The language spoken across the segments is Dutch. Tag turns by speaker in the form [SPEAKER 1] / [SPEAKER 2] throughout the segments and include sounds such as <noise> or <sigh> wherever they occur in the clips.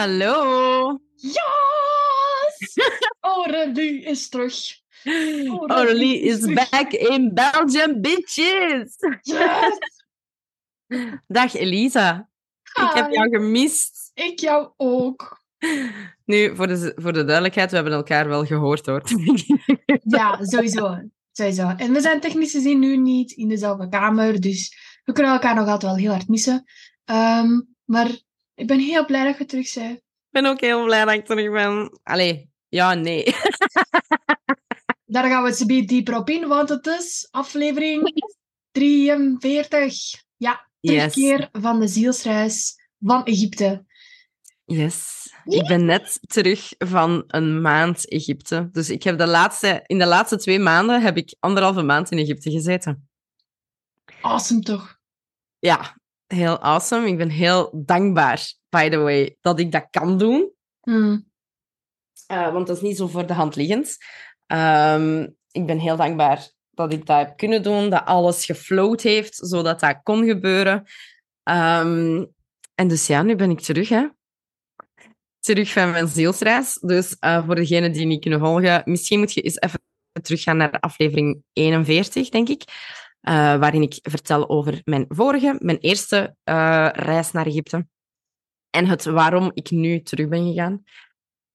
[SPEAKER 1] Hallo!
[SPEAKER 2] Yes! <laughs> Aurélie is terug.
[SPEAKER 1] Aurélie is back in Belgium, bitches!
[SPEAKER 2] Yes! <laughs>
[SPEAKER 1] Dag Elisa. Ik heb jou gemist.
[SPEAKER 2] Ik jou ook.
[SPEAKER 1] Nu, voor de, voor de duidelijkheid, we hebben elkaar wel gehoord hoor. <laughs>
[SPEAKER 2] Ja, sowieso. Sowieso. En we zijn technisch gezien nu niet in dezelfde kamer, dus we kunnen elkaar nog altijd wel heel hard missen. Ehm, maar ik ben heel blij dat je terug bent.
[SPEAKER 1] Ik ben ook heel blij dat ik terug ben. Allee, ja, nee. <laughs>
[SPEAKER 2] Daar gaan we het een dieper op in, want het is aflevering 43. Ja,
[SPEAKER 1] Yes.
[SPEAKER 2] terugkeer van de zielsreis van Egypte.
[SPEAKER 1] Yes. Ik ben net terug van een maand Egypte. Dus ik heb de laatste, in de laatste twee maanden heb ik anderhalve maand in Egypte gezeten.
[SPEAKER 2] Awesome toch?
[SPEAKER 1] Ja, heel awesome. Ik ben heel dankbaar, by the way, dat ik dat kan doen.
[SPEAKER 2] Hmm.
[SPEAKER 1] Eh, want dat is niet zo voor de hand liggend. Ehm, ik ben heel dankbaar dat ik dat heb kunnen doen, dat alles geflowd heeft, zodat dat kon gebeuren. Ehm, en dus ja, nu ben ik terug, hè. Terug van mijn zielsreis. Dus eh, voor degenen die niet kunnen volgen, misschien moet je eens even teruggaan naar aflevering 41, denk ik. Eh, waarin ik vertel over mijn vorige, mijn eerste eh, reis naar Egypte. En het waarom ik nu terug ben gegaan.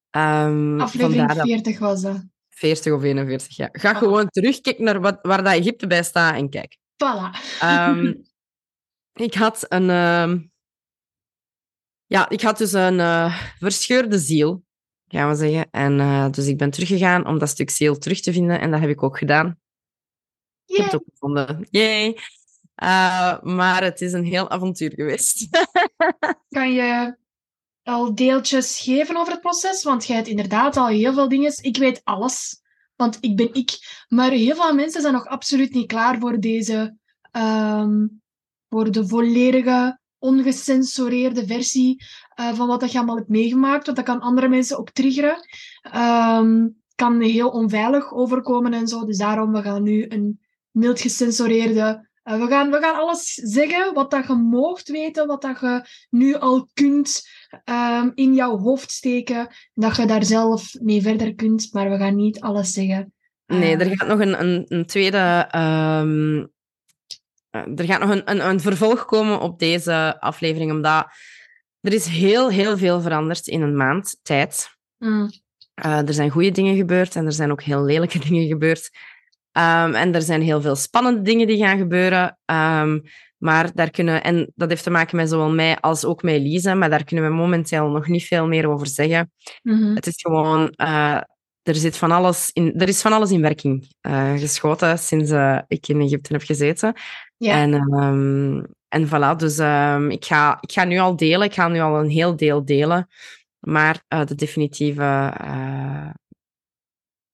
[SPEAKER 1] Ehm,
[SPEAKER 2] Aflevering
[SPEAKER 1] dat-
[SPEAKER 2] 40 was dat.
[SPEAKER 1] 40 of 41, ja. Ga gewoon terug, kijk naar wat, waar dat Egypte bij staat en kijk.
[SPEAKER 2] Voilà.
[SPEAKER 1] Ehm, <laughs> ik had een... ehm, ja, ik had dus een eh, verscheurde ziel, gaan we zeggen. En dus ik ben teruggegaan om dat stuk ziel terug te vinden. En dat heb ik ook gedaan. Ik heb het ook gevonden. Yay! Eh, maar het is een heel avontuur geweest. <laughs>
[SPEAKER 2] Kan je al deeltjes geven over het proces? Want jij hebt inderdaad al heel veel dingen. Ik weet alles, want ik ben ik. Maar heel veel mensen zijn nog absoluut niet klaar voor deze, ehm, voor de volledige, ongecensureerde versie eh, van wat je allemaal hebt meegemaakt. Want dat kan andere mensen ook triggeren. Ehm, kan heel onveilig overkomen en zo. Dus daarom, we gaan nu een mild gecensureerde eh, we, gaan, we gaan alles zeggen wat dat je moogt weten, wat dat je nu al kunt ehm, in jouw hoofd steken. Dat je daar zelf mee verder kunt, maar we gaan niet alles zeggen.
[SPEAKER 1] Nee,
[SPEAKER 2] Eh,
[SPEAKER 1] er gaat nog een, een, een tweede. ehm, eh, er gaat nog een, een, een vervolg komen op deze aflevering, omdat er is heel, heel veel veranderd in een maand tijd.
[SPEAKER 2] mm,
[SPEAKER 1] er zijn goede dingen gebeurd en er zijn ook heel lelijke <laughs> dingen gebeurd. Ehm, en er zijn heel veel spannende dingen die gaan gebeuren. Ehm, maar daar kunnen, en dat heeft te maken met zowel mij als ook met Elise, maar daar kunnen we momenteel nog niet veel meer over zeggen.
[SPEAKER 2] mhm.
[SPEAKER 1] Het is gewoon, eh, er, zit van alles in, er is van alles in werking eh, geschoten sinds eh, ik in Egypte heb gezeten.
[SPEAKER 2] Ja.
[SPEAKER 1] En, ehm, en voilà, dus ik, ga, ik ga nu al delen, ik ga nu al een heel deel delen, maar de definitieve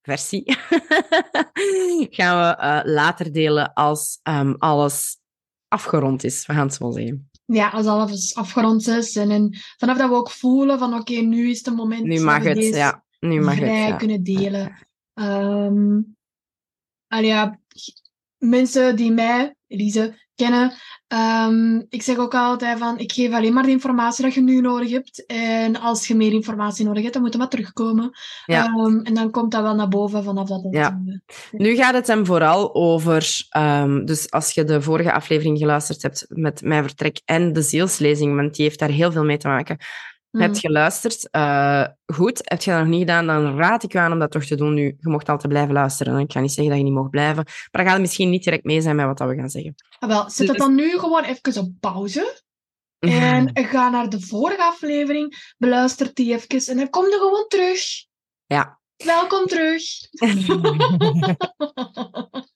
[SPEAKER 1] versie <laughs> gaan we eh, later delen als ehm, alles afgerond is, we gaan het zo zeggen.
[SPEAKER 2] ja, als alles afgerond is. En, en vanaf dat we ook voelen van oké, nu is het moment
[SPEAKER 1] Nu
[SPEAKER 2] dat
[SPEAKER 1] mag
[SPEAKER 2] we
[SPEAKER 1] het, ja. Nu mag
[SPEAKER 2] vrij
[SPEAKER 1] het, ja.
[SPEAKER 2] kunnen delen. Ja, mensen die mij, Elise, kennen, ehm, ik zeg ook altijd van, ik geef alleen maar de informatie dat je nu nodig hebt. En als je meer informatie nodig hebt, dan moet je maar terugkomen.
[SPEAKER 1] Ja.
[SPEAKER 2] Ehm, en dan komt dat wel naar boven vanaf dat.
[SPEAKER 1] Ja. Nu gaat het hem vooral over, ehm, dus als je de vorige aflevering geluisterd hebt met mijn vertrek en de zielslezing, want die heeft daar heel veel mee te maken,
[SPEAKER 2] mm,
[SPEAKER 1] hebt geluisterd. eh, goed, heb je dat nog niet gedaan, dan raad ik je aan om dat toch te doen nu. Je mocht altijd blijven luisteren. Ik ga niet zeggen dat je niet mag blijven, maar dan gaat het misschien niet direct mee zijn met wat we gaan zeggen.
[SPEAKER 2] ah, wel, zet het
[SPEAKER 1] Dus-
[SPEAKER 2] dan nu gewoon even op pauze. En ga naar de vorige aflevering, beluister die even en dan kom je gewoon terug.
[SPEAKER 1] Ja.
[SPEAKER 2] Welkom terug. <laughs>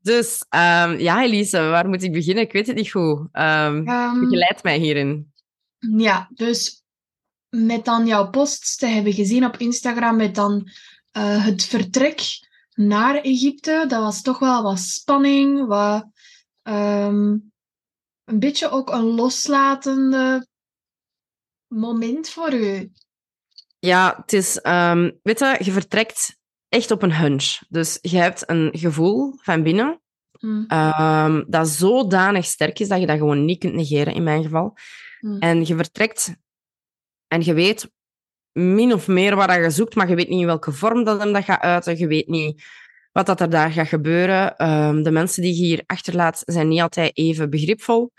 [SPEAKER 1] Dus ehm, ja, Elise, waar moet ik beginnen? Ik weet het niet goed. Ehm
[SPEAKER 2] Ehm,
[SPEAKER 1] begeleid mij hierin.
[SPEAKER 2] Ja, dus met dan jouw posts te hebben gezien op Instagram met dan eh, het vertrek naar Egypte. Dat was toch wel wat spanning, wat, ehm, een beetje ook een loslatende moment voor u.
[SPEAKER 1] Ja, het is... ehm, weet je, je vertrekt echt op een hunch. Dus je hebt een gevoel van binnen
[SPEAKER 2] Hm,
[SPEAKER 1] ehm, dat zodanig sterk is dat je dat gewoon niet kunt negeren, in mijn geval.
[SPEAKER 2] hm.
[SPEAKER 1] En je vertrekt en je weet min of meer wat je zoekt, maar je weet niet in welke vorm dat hem dat gaat uiten. Je weet niet wat dat er daar gaat gebeuren. Ehm, de mensen die je hier achterlaat zijn niet altijd even begripvol.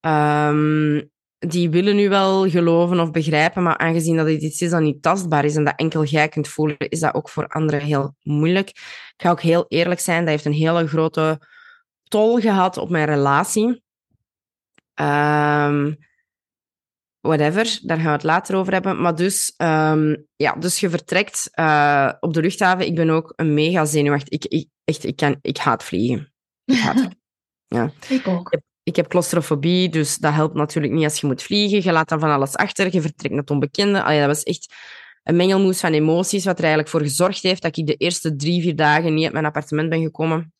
[SPEAKER 1] Ehm, die willen nu wel geloven of begrijpen, maar aangezien dat het iets is dat niet tastbaar is en dat enkel jij kunt voelen, is dat ook voor anderen heel moeilijk. Ik ga ook heel eerlijk zijn, dat heeft een hele grote tol gehad op mijn relatie. Ehm, whatever, daar gaan we het later over hebben. Maar dus, ehm, ja, dus je vertrekt eh, op de luchthaven. Ik ben ook een mega zenuwachtig. Ik, ik, echt, ik, kan, ik haat vliegen. Ik haat het. <laughs> Ja.
[SPEAKER 2] Ik ook.
[SPEAKER 1] Ik heb claustrofobie, dus dat helpt natuurlijk niet als je moet vliegen. Je laat dan van alles achter, je vertrekt naar het onbekende. Allee, dat was echt een mengelmoes van emoties, wat er eigenlijk voor gezorgd heeft dat ik de eerste drie, vier dagen niet uit mijn appartement ben gekomen.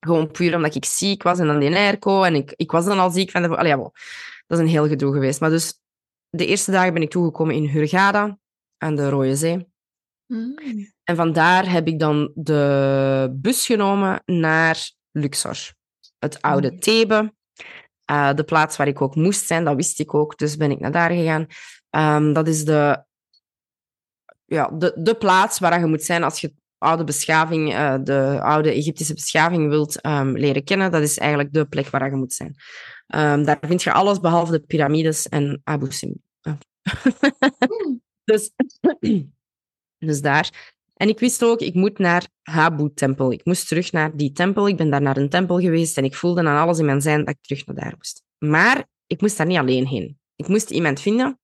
[SPEAKER 1] Gewoon puur omdat ik ziek was en dan die airco. En ik, ik was dan al ziek van de... Allee. Dat is een heel gedoe geweest. Maar dus de eerste dagen ben ik toegekomen in Hurghada, aan de Rode Zee.
[SPEAKER 2] Hm.
[SPEAKER 1] En vandaar heb ik dan de bus genomen naar Luxor. Het oude
[SPEAKER 2] Mhm.
[SPEAKER 1] Thebe. Eh, de plaats waar ik ook moest zijn, dat wist ik ook. Dus ben ik naar daar gegaan. Ehm, dat is de, ja, de, de plaats waar je moet zijn als je oude beschaving, eh, de oude Egyptische beschaving wilt ehm, leren kennen. Dat is eigenlijk de plek waar je moet zijn. Ehm, daar vind je alles behalve de piramides en Abu Simbel. <laughs> Dus, <clears throat> dus daar. En ik wist ook, ik moet naar Habu-tempel. Ik moest terug naar die tempel. Ik ben daar naar een tempel geweest en ik voelde aan alles in mijn zijn dat ik terug naar daar moest. Maar ik moest daar niet alleen heen. Ik moest iemand vinden,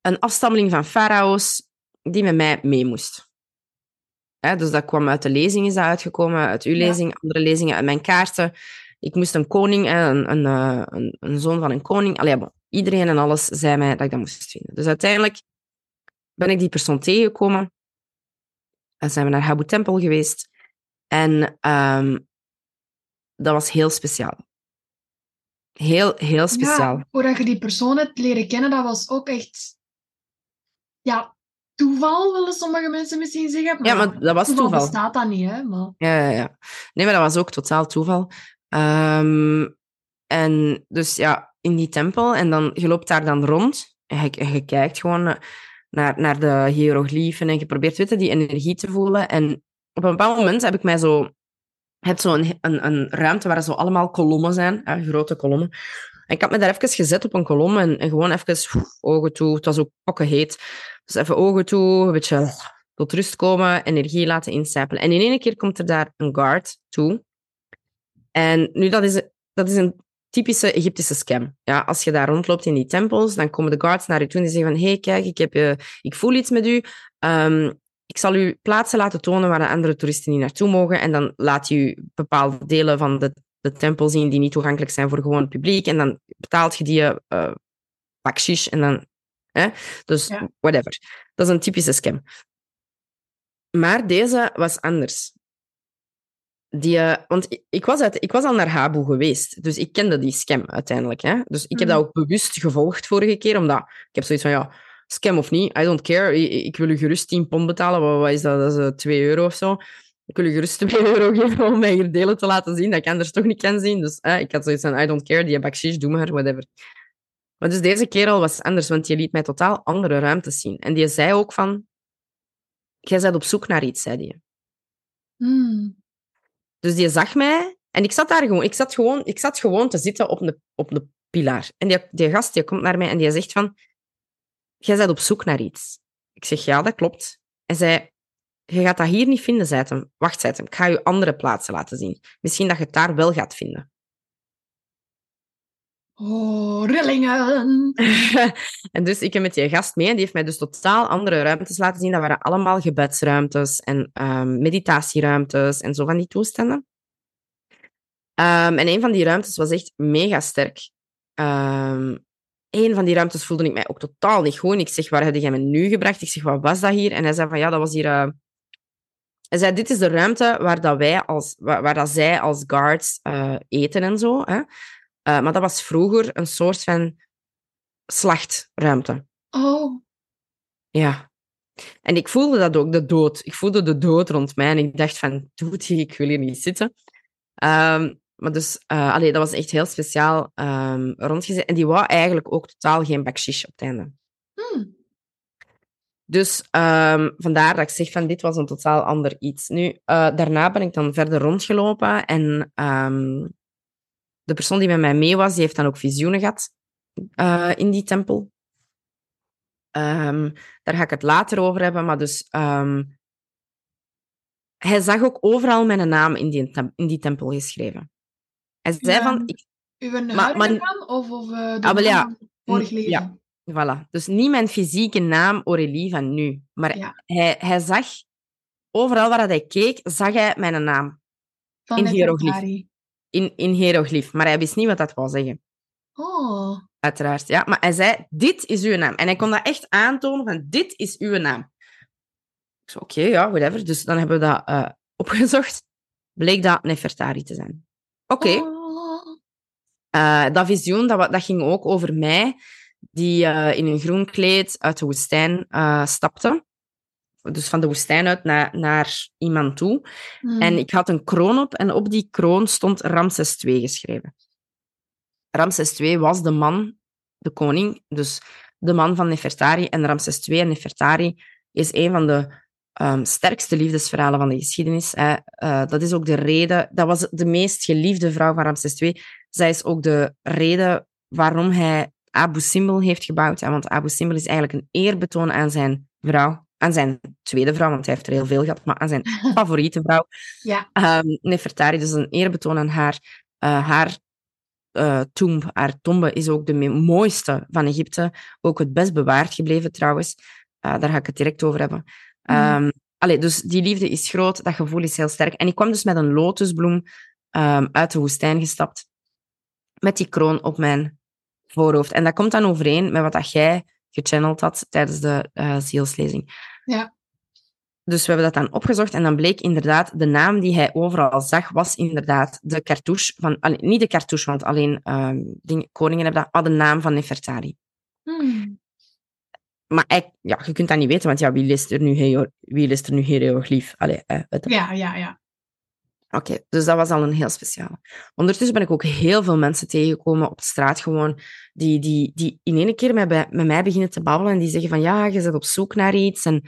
[SPEAKER 1] een afstammeling van farao's, die met mij mee moest. Dus dat kwam uit de lezing, is dat uitgekomen, uit uw
[SPEAKER 2] Ja.
[SPEAKER 1] lezing, andere lezingen, uit mijn kaarten. Ik moest een koning, hè, een, een, eh, een, een zoon van een koning. Allee, bon, iedereen en alles zei mij dat ik dat moest vinden. Dus uiteindelijk ben ik die persoon tegengekomen. En zijn we naar Habu Tempel geweest. En ehm, dat was heel speciaal. Heel, heel speciaal.
[SPEAKER 2] Ja, hoe je die persoon hebt leren kennen, dat was ook echt... Ja, toeval willen sommige mensen misschien zeggen.
[SPEAKER 1] Ja, maar dat was
[SPEAKER 2] toeval.
[SPEAKER 1] toeval.
[SPEAKER 2] bestaat dat niet, hè. Maar...
[SPEAKER 1] Ja, ja, ja. Nee, maar dat was ook totaal toeval. Ehm, en dus ja, in die tempel. En dan, je loopt daar dan rond. En je, kijkt gewoon naar, naar de hieroglyphen. En je probeert weet je, die energie te voelen. En op een bepaald moment heb ik mij zo... Je hebt zo een, een, ruimte waar zo allemaal kolommen zijn. Grote kolommen. En ik had me daar even gezet op een kolom. En, en gewoon even ogen toe. Het was ook pokken heet. Dus even ogen toe. Een beetje tot rust komen, energie laten incijpelen. En in één keer komt er daar een guard toe. En nu, dat is, dat is een typische Egyptische scam. Ja, als je daar rondloopt in die tempels, dan komen de guards naar je toe en die zeggen van hey, kijk, ik, heb, ik voel iets met u. Ehm, ik zal u plaatsen laten tonen waar de andere toeristen niet naartoe mogen. En dan laat je u bepaalde delen van de, de tempel zien die niet toegankelijk zijn voor gewoon het publiek. En dan betaalt je die uh, bakshish en dan... Hè? Dus
[SPEAKER 2] Ja.
[SPEAKER 1] whatever. Dat is een typische scam. Maar deze was anders. Die, eh, want ik, was uit, ik was al naar Habu geweest, dus ik kende die scam uiteindelijk. Hè? Dus ik heb
[SPEAKER 2] Mhm.
[SPEAKER 1] dat ook bewust gevolgd vorige keer, omdat ik heb zoiets van, ja, scam of niet, I don't care. Ik, ik wil u gerust 10 pond betalen, wat, wat is dat? Dat is eh, 2 euro of zo. Ik wil u gerust <laughs> 2 euro geven om mij hier delen te laten zien, dat ik anders toch niet kan zien. Dus eh, ik had zoiets van, I don't care, die bakshish, doe maar, whatever. Maar dus deze kerel was anders, want die liet mij totaal andere ruimtes zien. En die zei ook van, jij bent op zoek naar iets, zei die.
[SPEAKER 2] Hmm.
[SPEAKER 1] Dus die zag mij en ik zat daar gewoon, ik zat gewoon, ik zat gewoon te zitten op een, op een pilaar. En die, die gast die komt naar mij en die zegt van, jij bent op zoek naar iets. Ik zeg, ja, dat klopt. En zei, je gaat dat hier niet vinden, zei hem. Wacht, zei hem, ik ga je andere plaatsen laten zien. Misschien dat je het daar wel gaat vinden.
[SPEAKER 2] Oh, rillingen. <laughs>
[SPEAKER 1] en dus ik heb met die gast mee en die heeft mij dus totaal andere ruimtes laten zien. Dat waren allemaal gebedsruimtes en ehm, meditatieruimtes en zo van die toestanden. Ehm, en een van die ruimtes was echt mega sterk. Ehm, een van die ruimtes voelde ik mij ook totaal niet gewoon. Ik zeg, waar heb jij me nu gebracht? Ik zeg, wat was dat hier? En hij zei van, ja, dat was hier... Uh... Hij zei, dit is de ruimte waar, dat wij als, waar, dat zij als guards uh, eten en zo. Hè? Uh, maar dat was vroeger een soort van slachtruimte.
[SPEAKER 2] Oh.
[SPEAKER 1] Ja. En ik voelde dat ook, de dood. Ik voelde de dood rond mij en ik dacht van, doet <laughs> ik wil hier niet zitten. Um, maar dus, uh, allee, dat was echt heel speciaal um, rondgezet. En die wou eigenlijk ook totaal geen bakshish op het einde.
[SPEAKER 2] Hmm.
[SPEAKER 1] Dus um, vandaar dat ik zeg van dit was een totaal ander iets. Nu, uh, daarna ben ik dan verder rondgelopen en um, de persoon die met mij mee was, die heeft dan ook visioenen gehad uh, in die tempel. Um, daar ga ik het later over hebben, maar dus hij zag ook overal mijn naam in die, in die tempel geschreven. Hij zei
[SPEAKER 2] Ja.
[SPEAKER 1] van... Ik,
[SPEAKER 2] Uw
[SPEAKER 1] Maar-
[SPEAKER 2] maar,
[SPEAKER 1] maar-
[SPEAKER 2] naam of, of uh, de
[SPEAKER 1] Ah, ja.
[SPEAKER 2] vorig leven?
[SPEAKER 1] Ja. voilà. Dus niet mijn fysieke naam Aurélie van nu. Maar
[SPEAKER 2] Ja.
[SPEAKER 1] hij, hij zag... Overal waar hij keek, zag hij mijn naam.
[SPEAKER 2] Van
[SPEAKER 1] in
[SPEAKER 2] Nefertari.
[SPEAKER 1] In, in hieroglyf. Maar hij wist niet wat dat wou zeggen.
[SPEAKER 2] Oh.
[SPEAKER 1] Uiteraard, ja. Maar hij zei, dit is uw naam. En hij kon dat echt aantonen van, dit is uw naam. Ik zei, oké, ja, whatever. Dus dan hebben we dat eh, opgezocht. Bleek dat Nefertari te zijn. Oké.
[SPEAKER 2] Oh.
[SPEAKER 1] Eh, dat visioen, dat, dat ging ook over mij, die eh, in een groen kleed uit de woestijn stapte. Dus van de woestijn uit naar, naar iemand toe.
[SPEAKER 2] Hmm.
[SPEAKER 1] En ik had een kroon op en op die kroon stond Ramses II geschreven. Ramses II was de man, de koning, dus de man van Nefertari. En Ramses II en Nefertari is een van de ehm, sterkste liefdesverhalen van de geschiedenis. hè. Eh, dat is ook de reden, dat was de meest geliefde vrouw van Ramses II. Zij is ook de reden waarom hij Abu Simbel heeft gebouwd. hè, Want Abu Simbel is eigenlijk een eerbetoon aan zijn vrouw. Aan zijn tweede vrouw, want hij heeft er heel veel gehad, maar aan zijn <laughs> favoriete vrouw.
[SPEAKER 2] Ja.
[SPEAKER 1] Um, Nefertari, dus een eerbetoon aan haar. Uh, haar uh, tomb, haar tombe is ook de mooiste van Egypte. Ook het best bewaard gebleven trouwens. Uh, daar ga ik het direct over hebben.
[SPEAKER 2] Mhm.
[SPEAKER 1] Um, allee, dus die liefde is groot, dat gevoel is heel sterk. En ik kwam dus met een lotusbloem um, uit de woestijn gestapt. Met die kroon op mijn voorhoofd. En dat komt dan overeen met wat dat jij gechanneld had tijdens de uh, zielslezing.
[SPEAKER 2] Ja.
[SPEAKER 1] Dus we hebben dat dan opgezocht en dan bleek inderdaad de naam die hij overal zag, was inderdaad de cartouche van... allee, niet de cartouche, want alleen dingen, koningen hebben dat, maar de naam van Nefertari.
[SPEAKER 2] Hmm.
[SPEAKER 1] Maar ja, je kunt dat niet weten, want ja, wie leest er nu, wie leest er nu hieroglyf? Allee, eh.
[SPEAKER 2] Ja, ja, ja.
[SPEAKER 1] Oké, dus dat was al een heel speciaal. Ondertussen ben ik ook heel veel mensen tegengekomen op straat gewoon, die, die, die in één keer met, met mij beginnen te babbelen en die zeggen van ja, je bent op zoek naar iets. En,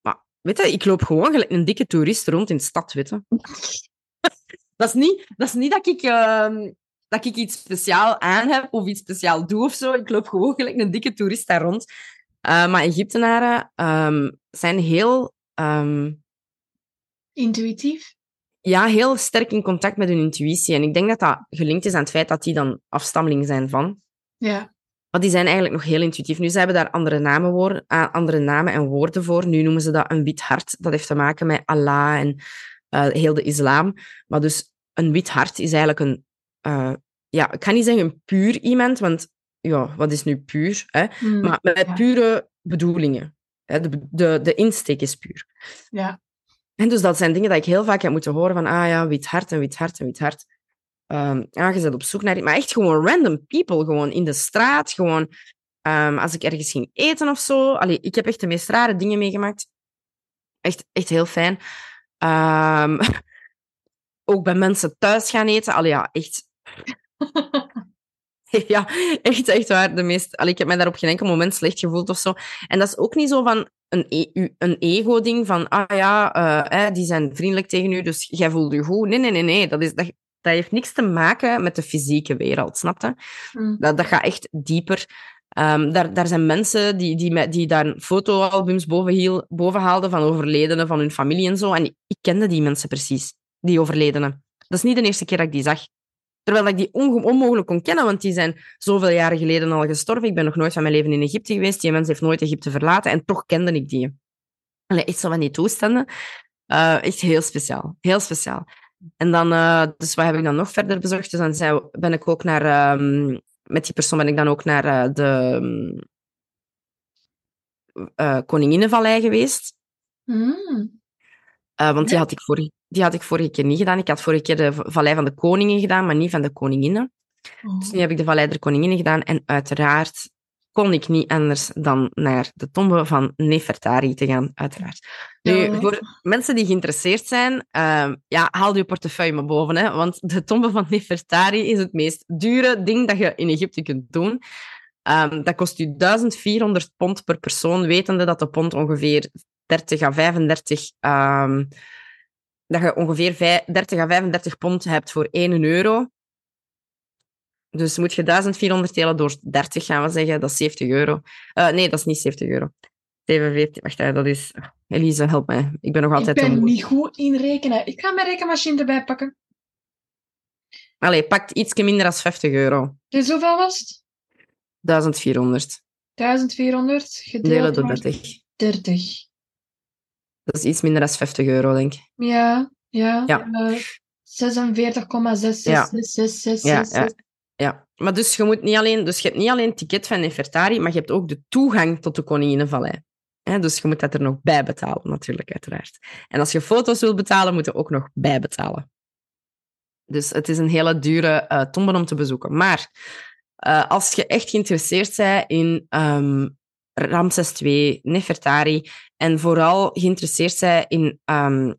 [SPEAKER 1] maar weet je, ik loop gewoon gelijk een dikke toerist rond in de stad, weet je. <laughs> dat, is niet, dat is niet dat ik, um, dat ik iets speciaal aan heb of iets speciaal doe of zo. Ik loop gewoon gelijk een dikke toerist daar rond. Uh, maar Egyptenaren um, zijn heel... Um,
[SPEAKER 2] Intuïtief?
[SPEAKER 1] Ja, heel sterk in contact met hun intuïtie. En ik denk dat dat gelinkt is aan het feit dat die dan afstammeling zijn van.
[SPEAKER 2] Ja.
[SPEAKER 1] Maar die zijn eigenlijk nog heel intuïtief. Nu, ze hebben daar andere namen, voor, uh, andere namen en woorden voor. Nu noemen ze dat een wit hart. Dat heeft te maken met Allah en uh, heel de islam. Maar dus een wit hart is eigenlijk een... Uh, ja, ik kan niet zeggen een puur iemand, want ja, wat is nu puur? Hè?
[SPEAKER 2] Hmm.
[SPEAKER 1] Maar met
[SPEAKER 2] ja.
[SPEAKER 1] pure bedoelingen. Hè? De, de, de insteek is puur.
[SPEAKER 2] Ja.
[SPEAKER 1] En dus dat zijn dingen dat ik heel vaak heb moeten horen van, ah ja, wit hart en wit hart en wit hart. Je bent op zoek naar... Maar echt gewoon random people, gewoon in de straat, gewoon... Um, als ik ergens ging eten of zo. Ik heb echt de meest rare dingen meegemaakt. Echt, echt heel fijn. Um, <laughs> ook bij mensen thuis gaan eten. Allee, ja, echt... <laughs> <laughs> ja, echt, echt waar. De meest... Allee, ik heb mij daar op geen enkel moment slecht gevoeld of zo. En dat is ook niet zo van een, e een ego-ding van, ah ja, uh, hè, die zijn vriendelijk tegen u, dus jij voelt je goed. Nee, nee, nee, nee. Dat, is, dat, dat heeft niks te maken met de fysieke wereld, snap je?
[SPEAKER 2] Mm.
[SPEAKER 1] Dat, dat gaat echt dieper. Um, daar, daar zijn mensen die, die, die daar fotoalbums boven, hiel, boven haalden van overledenen van hun familie en zo. En ik kende die mensen precies, die overledenen. Dat is niet de eerste keer dat ik die zag. Terwijl ik die on onmogelijk kon kennen, want die zijn zoveel jaren geleden al gestorven. Ik ben nog nooit van mijn leven in Egypte geweest. Die mens heeft nooit Egypte verlaten en toch kende ik die. Allee, echt zo van die toestanden. Uh, echt heel speciaal. Heel speciaal. En dan, uh, dus wat heb ik dan nog verder bezocht? Dus dan zijn, ben ik ook naar, um, met die persoon ben ik dan ook naar uh, de Koninginnenvallei geweest.
[SPEAKER 2] Mm.
[SPEAKER 1] Want die had, ik vorige, die had ik vorige keer niet gedaan. Ik had vorige keer de Vallei van de Koningen gedaan, maar niet van de Koninginnen.
[SPEAKER 2] Oh.
[SPEAKER 1] Dus nu heb ik de Vallei der Koninginnen gedaan. En uiteraard kon ik niet anders dan naar de tombe van Nefertari te gaan, uiteraard. Nu, voor mensen die geïnteresseerd zijn, ehm, ja, haal je portefeuille maar boven. Hè, want de tombe van Nefertari is het meest dure ding dat je in Egypte kunt doen. Ehm, dat kost je 1400 pond per persoon, wetende dat de pond ongeveer 30 à 35... ehm, dat je ongeveer vij- 30 à 35 pond hebt voor 1 euro. Dus moet je 1400 delen door 30, gaan we zeggen. Dat is 70 euro. Eh, nee, dat is niet 70 euro. 47, wacht, dat is... Elise, help mij. Ik ben nog
[SPEAKER 2] Ik
[SPEAKER 1] altijd...
[SPEAKER 2] ben
[SPEAKER 1] een-
[SPEAKER 2] niet goed in rekenen. Ik ga mijn rekenmachine erbij pakken.
[SPEAKER 1] Allee, pakt iets minder dan 50 euro.
[SPEAKER 2] Dus hoeveel was het?
[SPEAKER 1] 1400.
[SPEAKER 2] 1400 gedeeld
[SPEAKER 1] door 30.
[SPEAKER 2] 30.
[SPEAKER 1] Dat is iets minder dan 50 euro, denk ik.
[SPEAKER 2] Ja, ja.
[SPEAKER 1] Ja.
[SPEAKER 2] eh, 46,66666.
[SPEAKER 1] Ja, ja. Ja, maar dus je moet niet alleen... Dus je hebt niet alleen het ticket van Nefertari, maar je hebt ook de toegang tot de Koninginnenvallei. Hè, dus je moet dat er nog bij betalen, natuurlijk, uiteraard. En als je foto's wilt betalen, moet je ook nog bijbetalen. Dus het is een hele dure eh tombe om te bezoeken. Maar eh, als je echt geïnteresseerd bent in ehm, Ramses II, Nefertari, en vooral geïnteresseerd bent in ehm,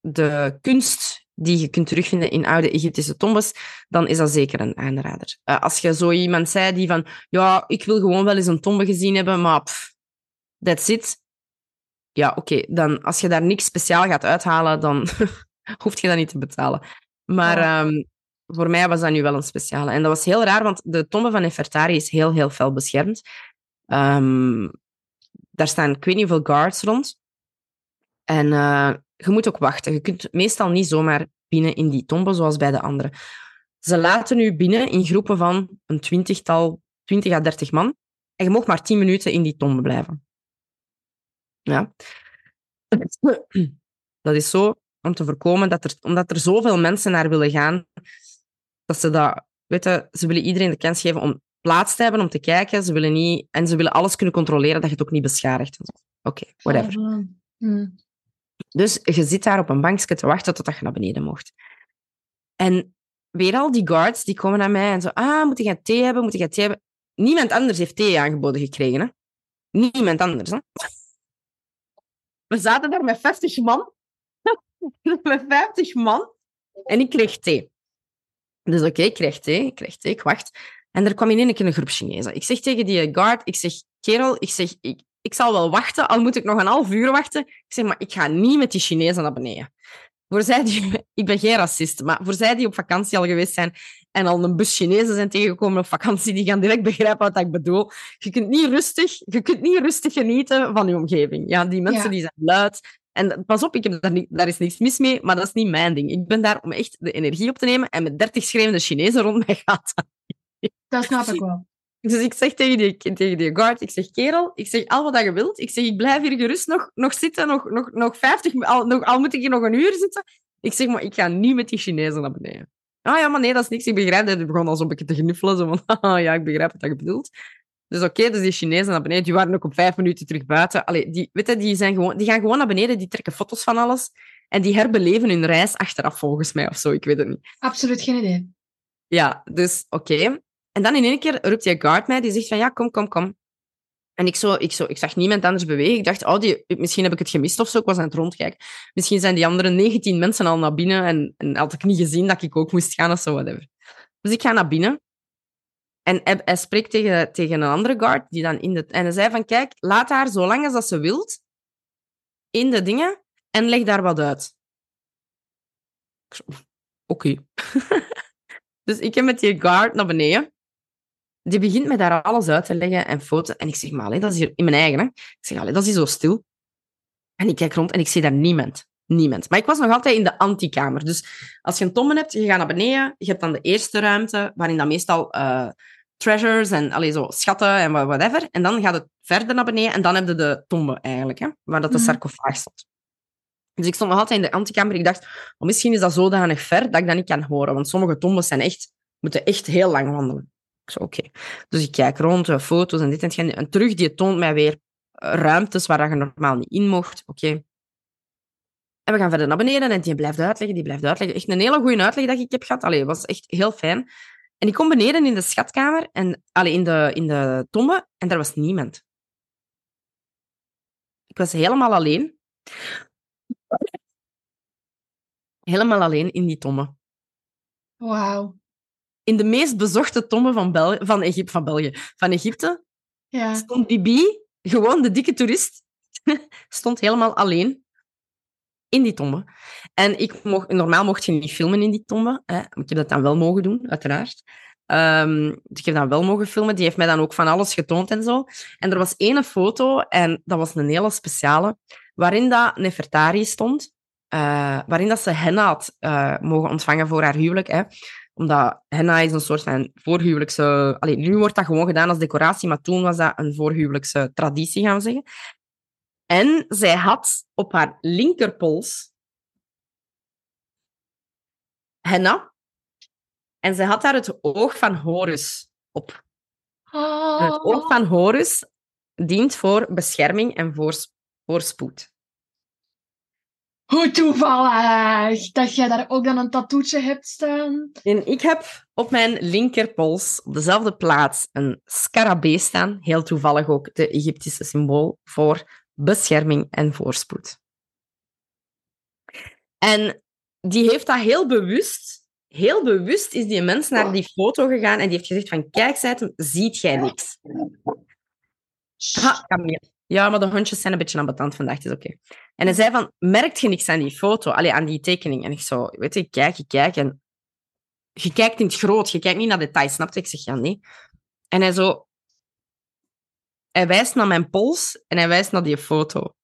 [SPEAKER 1] de kunst die je kunt terugvinden in oude Egyptische tombes, dan is dat zeker een aanrader. Eh, als je zo iemand zei die van, ja, ik wil gewoon wel eens een tombe gezien hebben, maar pff, that's it. Ja, oké, dan als je daar niks speciaal gaat uithalen, dan <laughs> hoef je dat niet te betalen. Maar
[SPEAKER 2] Ja.
[SPEAKER 1] ehm, voor mij was dat nu wel een speciale. En dat was heel raar, want de tombe van Nefertari is heel, heel fel beschermd. Ehm, daar staan ik weet niet hoeveel guards rond. En eh, je moet ook wachten. Je kunt meestal niet zomaar binnen in die tombe, zoals bij de andere. Ze laten u binnen in groepen van een twintigtal, 20 à 30 man. En je mag maar 10 minuten in die tombe blijven. Ja. <clears throat> Dat is zo om te voorkomen dat er, omdat er zoveel mensen naar willen gaan, dat ze dat, weet je, ze willen iedereen de kans geven om plaats te hebben, om te kijken. Ze willen niet, en ze willen alles kunnen controleren, dat je het ook niet beschadigt. Oké, whatever.
[SPEAKER 2] Ah, hm.
[SPEAKER 1] Dus je zit daar op een bankje te wachten totdat je naar beneden mocht. En weer al die guards, die komen naar mij en zo, ah, moet jij thee hebben, moet jij thee hebben? Niemand anders heeft thee aangeboden gekregen, hè. Niemand anders, hè. <laughs> We zaten daar met 50 man. <laughs> met 50 man. En ik kreeg thee. Dus oké, ik krijg thee, ik krijg thee, ik wacht. En er kwam in één keer een groep Chinezen. Ik zeg tegen die guard, ik zeg, kerel, ik zeg, ik, ik zal wel wachten, al moet ik nog een half uur wachten. Ik zeg, maar ik ga niet met die Chinezen naar beneden. Voor zij die, <laughs> ik ben geen racist, maar voor zij die op vakantie al geweest zijn en al een bus Chinezen zijn tegengekomen op vakantie, die gaan direct begrijpen wat ik bedoel. Je kunt niet rustig, je kunt niet rustig genieten van je omgeving. Ja, die mensen
[SPEAKER 2] Ja.
[SPEAKER 1] die zijn luid. En pas op, ik heb daar, niet, daar is niks mis mee, maar dat is niet mijn ding. Ik ben daar om echt de energie op te nemen en met dertig schreeuwende Chinezen rond mij <laughs> gaat dat
[SPEAKER 2] Dat <laughs> snap ik wel.
[SPEAKER 1] dus ik zeg tegen die, tegen die guard, ik zeg, kerel, ik zeg, al wat je wilt. Ik zeg, ik blijf hier gerust nog, nog zitten, nog, nog, nog 50, al, nog, al moet ik hier nog een uur zitten. Ik zeg, maar ik ga niet met die Chinezen naar beneden. Ah ja, maar nee, dat is niks, ik begrijp dat. Die begon al zo'n beetje te gniffelen, zo van, haha, <laughs> ja, ik begrijp wat je bedoelt. Dus oké, dus die Chinezen naar beneden, die waren ook op vijf minuten terug buiten. Allee, die, weet je, die, zijn gewoon, die gaan gewoon naar beneden, die trekken foto's van alles. En die herbeleven hun reis achteraf, volgens mij, of zo, ik weet het niet.
[SPEAKER 2] Absoluut geen idee.
[SPEAKER 1] Ja, dus oké. En dan in één keer roept die guard mij, die zegt van ja, kom, kom, kom. En ik, zo, ik, zo, ik zag niemand anders bewegen. Ik dacht, oh, die, misschien heb ik het gemist of zo. Ik was aan het rondkijken. Misschien zijn die andere 19 mensen al naar binnen en, en had ik niet gezien dat ik ook moest gaan of zo, whatever. Dus ik ga naar binnen. En hij, hij spreekt tegen, tegen een andere guard die dan in de... En hij zei van, kijk, laat haar zo lang als dat ze wilt in de dingen en leg daar wat uit. Oké. <laughs> dus ik heb met die guard naar beneden. Die begint me daar alles uit te leggen en foto's. En ik zeg, maar dat is hier in mijn eigen. Hè. Ik zeg, dat is hier zo stil. En ik kijk rond en ik zie daar niemand. Niemand. Maar ik was nog altijd in de antikamer. Dus als je een tombe hebt, je gaat naar beneden. Je hebt dan de eerste ruimte, waarin dan meestal eh, treasures en allee, zo, schatten en whatever. En dan gaat het verder naar beneden en dan heb je de tombe eigenlijk, hè, waar dat de
[SPEAKER 2] Mhm.
[SPEAKER 1] sarcofaag stond. Dus ik stond nog altijd in de antikamer. Ik dacht, oh, misschien is dat zodanig ver dat ik dat niet kan horen. Want sommige tombes zijn echt, moeten echt heel lang wandelen. Oké. Dus ik kijk rond, foto's en dit en dat. En terug, die toont mij weer ruimtes waar je normaal niet in mocht. Oké. En we gaan verder naar beneden en die blijft uitleggen, die blijft uitleggen. Echt een hele goede uitleg dat ik heb gehad. Allee, was echt heel fijn. En ik kom beneden in de schatkamer, en, allee, in, de, in de tombe, en daar was niemand. Ik was helemaal alleen. Helemaal alleen in die tombe.
[SPEAKER 2] Wauw.
[SPEAKER 1] In de meest bezochte tombe van, Bel van, Egypte, van België, van Egypte,
[SPEAKER 2] Ja.
[SPEAKER 1] stond Bibi, gewoon de dikke toerist, <laughs> stond helemaal alleen in die tombe. En ik mocht, normaal mocht je niet filmen in die tombe. Hè. Ik heb dat dan wel mogen doen, uiteraard. Ehm, dus ik heb dat wel mogen filmen. Die heeft mij dan ook van alles getoond en zo. En er was één foto, en dat was een hele speciale, waarin dat Nefertari stond. eh, waarin dat ze henna had eh, mogen ontvangen voor haar huwelijk. Hè. Omdat henna is een soort van voorhuwelijkse... Allee, nu wordt dat gewoon gedaan als decoratie, maar toen was dat een voorhuwelijkse traditie, gaan we zeggen. En zij had op haar linkerpols henna. En zij had daar het oog van Horus op. Het oog
[SPEAKER 2] Oh,
[SPEAKER 1] van Horus dient voor bescherming en voors- voorspoed.
[SPEAKER 2] Hoe toevallig dat jij daar ook dan een tattoetje hebt staan.
[SPEAKER 1] En ik heb op mijn linkerpols, op dezelfde plaats, een scarabee staan. Heel toevallig ook de Egyptische symbool voor bescherming en voorspoed. En die heeft dat heel bewust, heel bewust is die mens naar die foto gegaan en die heeft gezegd van, kijk, ziet jij niks? Ha, Camille. Ja, maar de hondjes zijn een beetje ambetant vandaag, het is oké. En hij zei van, merkt je niks aan die foto? Allee, aan die tekening? En ik zo, weet je, kijk, ik kijk. En je kijkt in het groot, je kijkt niet naar details, snap je? Ik zeg, ja, nee. En hij zo... Hij wijst naar mijn pols en hij wijst naar die foto.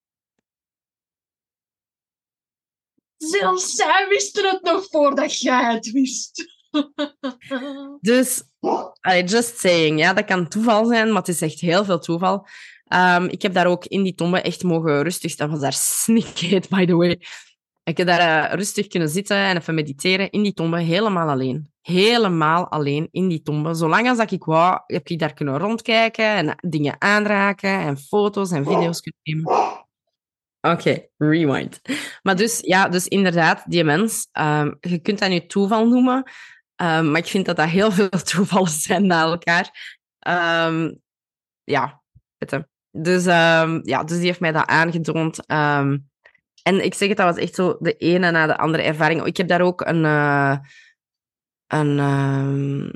[SPEAKER 2] Zelfs zij wisten het nog voordat jij het wist.
[SPEAKER 1] Dus, allee, just saying, ja, dat kan toeval zijn, maar het is echt heel veel toeval. Ehm, ik heb daar ook in die tombe echt mogen rustig... Dat was daar <laughs> snikheet, by the way. Ik heb daar eh, rustig kunnen zitten en even mediteren in die tombe, helemaal alleen. Helemaal alleen in die tombe. Zolang als dat ik wou, heb ik daar kunnen rondkijken en dingen aanraken en foto's en video's kunnen nemen. Oké, rewind. Maar dus, ja, dus inderdaad, die mens, ehm, je kunt dat nu toeval noemen, ehm, maar ik vind dat dat heel <laughs> veel toevallen zijn na elkaar. Ja, weet. Dus, ehm, ja, dus die heeft mij dat aangetoond. Ehm, en ik zeg het, dat was echt zo de ene na de andere ervaring. Ik heb daar ook een... eh, een ehm,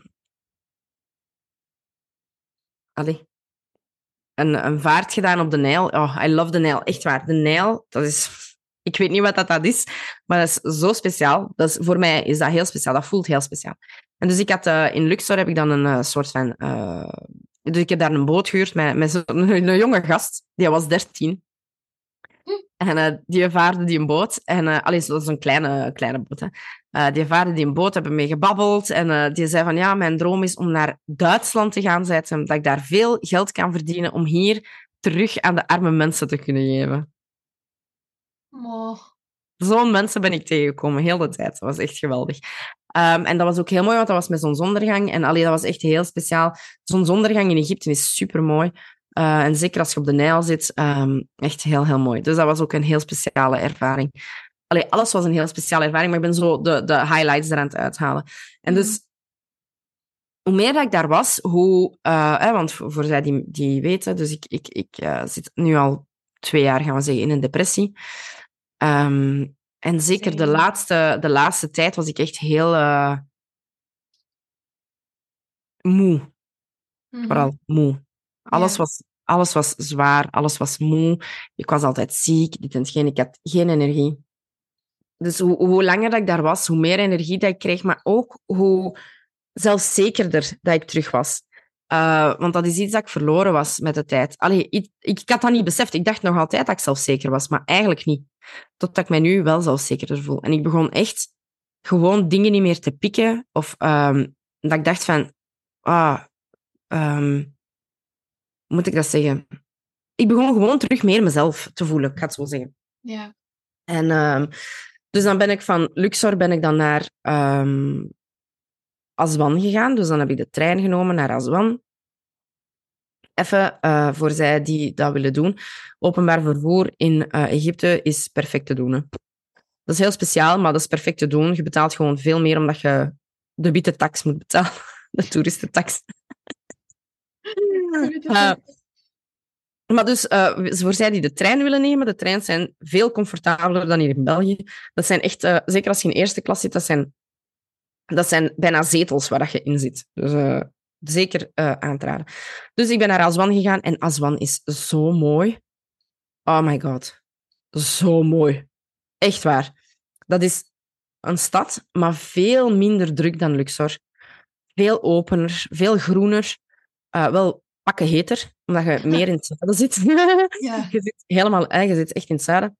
[SPEAKER 1] allee, een, een vaart gedaan op de Nijl. Oh, I love de Nijl. Echt waar. De Nijl, dat is... Ik weet niet wat dat, dat is, maar dat is zo speciaal. Dat voor mij is dat heel speciaal. Dat voelt heel speciaal. En dus ik had eh, in Luxor heb ik dan een eh, soort van... eh, dus ik heb daar een boot gehuurd met, met zo'n <laughs> een, een jonge gast. Die was dertien. En eh, die vaarde die een boot. En uh, allee, dat is een kleine, kleine boot. Hè. Eh, die vaarde die een boot, hebben mee gebabbeld. En eh, die zei van, ja, mijn droom is om naar Duitsland te gaan. Zei ze, dat ik daar veel geld kan verdienen om hier terug aan de arme mensen te kunnen geven.
[SPEAKER 2] Oh.
[SPEAKER 1] Zo'n mensen ben ik tegengekomen, heel de tijd. Dat was echt geweldig. Um, en dat was ook heel mooi, want dat was met zonsondergang. En allee, dat was echt heel speciaal. Zonsondergang in Egypte is super mooi. Uh, en zeker als je op de Nijl zit, um, echt heel, heel mooi. Dus dat was ook een heel speciale ervaring. Allee, alles was een heel speciale ervaring, maar ik ben zo de, de highlights eraan het uithalen. En
[SPEAKER 2] Mhm.
[SPEAKER 1] dus, hoe meer dat ik daar was, hoe... Uh, hè, want voor, voor zij die, die weten, dus ik, ik, ik uh, zit nu al twee jaar, gaan we zeggen, in een depressie. Um, en zeker de laatste, de laatste tijd was ik echt heel uh, moe.
[SPEAKER 2] Mhm.
[SPEAKER 1] Vooral moe. Alles, ja. was, alles was zwaar, alles was moe. Ik was altijd ziek, dit en geen. Ik had geen energie. Dus hoe, hoe langer dat ik daar was, hoe meer energie dat ik kreeg, maar ook hoe zelfzekerder dat ik terug was. Uh, want dat is iets dat ik verloren was met de tijd. Allee, ik, ik had dat niet beseft. Ik dacht nog altijd dat ik zelfzeker was, maar eigenlijk niet. Totdat ik mij nu wel zelfzekerder voel. En ik begon echt gewoon dingen niet meer te pikken. Of um, dat ik dacht van... Ah, um, moet ik dat zeggen? Ik begon gewoon terug meer mezelf te voelen, ik ga het zo zeggen.
[SPEAKER 2] Ja.
[SPEAKER 1] En um, dus dan ben ik van Luxor ben ik dan naar Aswan gegaan. Dus dan heb ik de trein genomen naar Aswan. Even uh, voor zij die dat willen doen. Openbaar vervoer in uh, Egypte is perfect te doen. Hè. Dat is heel speciaal, maar dat is perfect te doen. Je betaalt gewoon veel meer omdat je de witte tax moet betalen. <laughs> De toeristentax. uh, <laughs> maar dus, uh, voor zij die de trein willen nemen, de treinen zijn veel comfortabeler dan hier in België. Dat zijn echt, uh, zeker als je in eerste klas zit, dat zijn, dat zijn bijna zetels waar dat je in zit. Dus uh, zeker aan te raden. Dus ik ben naar Aswan gegaan en Aswan is zo mooi. Oh my god. Zo mooi. Echt waar. Dat is een stad, maar veel minder druk dan Luxor. Veel opener, veel groener. wel pakken heter, omdat je <laughs> meer in het zuiden zit. <laughs> ja. Je zit helemaal, je zit echt in het zuiden.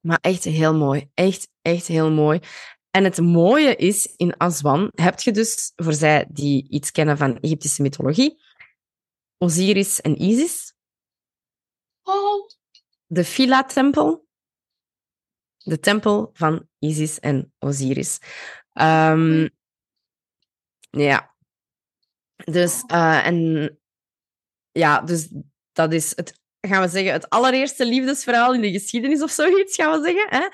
[SPEAKER 1] Maar echt heel mooi. Echt, echt heel mooi. En het mooie is, in Aswan heb je dus, voor zij die iets kennen van Egyptische mythologie, Osiris en Isis.
[SPEAKER 2] Oh.
[SPEAKER 1] De Phila-tempel. De tempel van Isis en Osiris. Um, ja. Dus, uh, en ja, dus dat is het, gaan we zeggen, het allereerste liefdesverhaal in de geschiedenis of zoiets, gaan we zeggen. Hè?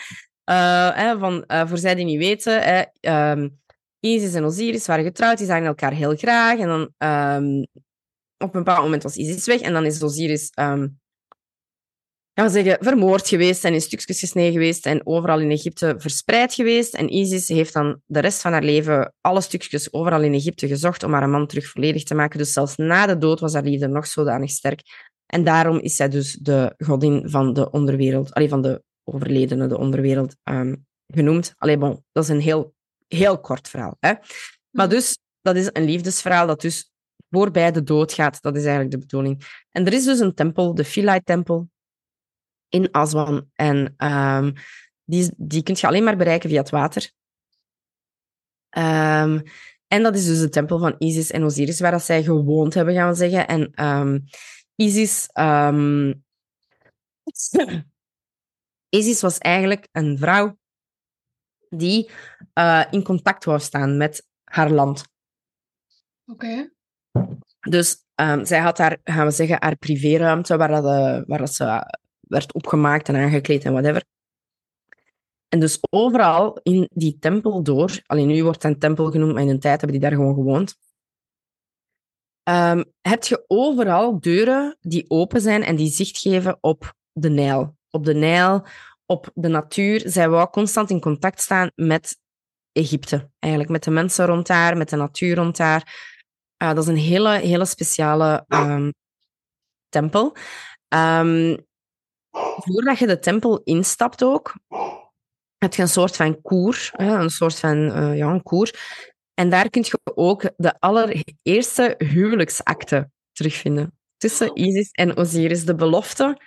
[SPEAKER 1] Hè, van, uh, voor zij die niet weten, um, Isis en Osiris waren getrouwd, die zagen elkaar heel graag. En dan um, op een bepaald moment was Isis weg en dan is Osiris um, zeggen, vermoord geweest en in stukjes gesneden geweest en overal in Egypte verspreid geweest. En Isis heeft dan de rest van haar leven alle stukjes overal in Egypte gezocht om haar man terug volledig te maken. Dus zelfs na de dood was haar liefde nog zodanig sterk. En daarom is zij dus de godin van de onderwereld, alleen van de overledene, de onderwereld, um, genoemd. Allee, bon, dat is een heel, heel kort verhaal. Hè? Maar mhm. dus, dat is een liefdesverhaal dat dus voorbij de dood gaat. Dat is eigenlijk de bedoeling. En er is dus een tempel, de Philae-tempel, in Aswan. En um, die, die kun je alleen maar bereiken via het water. Um, en dat is dus de tempel van Isis en Osiris, waar dat zij gewoond hebben, gaan we zeggen. En um, Isis... Isis was eigenlijk een vrouw die uh, in contact wou staan met haar land.
[SPEAKER 2] Oké.
[SPEAKER 1] Okay. Dus um, zij had haar, gaan we zeggen, haar privéruimte, waar, dat, uh, waar dat ze werd opgemaakt en aangekleed en whatever. En dus overal in die tempel door, alleen nu wordt het een tempel genoemd, maar in een tijd hebben die daar gewoon gewoond, um, heb je overal deuren die open zijn en die zicht geven op de Nijl. Op de Nijl, op de natuur. Zij wou constant in contact staan met Egypte, eigenlijk met de mensen rond daar, met de natuur rond daar. Uh, dat is een hele, hele speciale um, tempel. Um, voordat je de tempel instapt ook, heb je een soort van koer, een soort van uh, ja, een koer. En daar kun je ook de allereerste huwelijksakte terugvinden. Tussen Isis en Osiris, de belofte.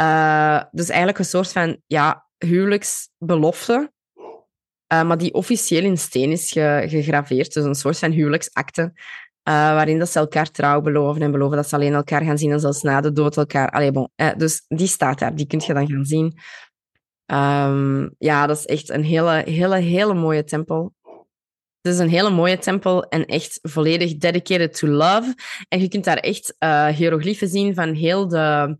[SPEAKER 1] Uh, dus eigenlijk een soort van ja, huwelijksbelofte, uh, maar die officieel in steen is ge gegraveerd. Dus een soort van huwelijksakte. Uh, waarin dat ze elkaar trouw beloven en beloven dat ze alleen elkaar gaan zien en zelfs na de dood elkaar... Allee, bon, dus die staat daar, die kun je dan gaan zien. Um, ja, dat is echt een hele, hele, hele mooie tempel. Het is een hele mooie tempel en echt volledig dedicated to love. En je kunt daar echt uh, hieroglyphen zien van heel de...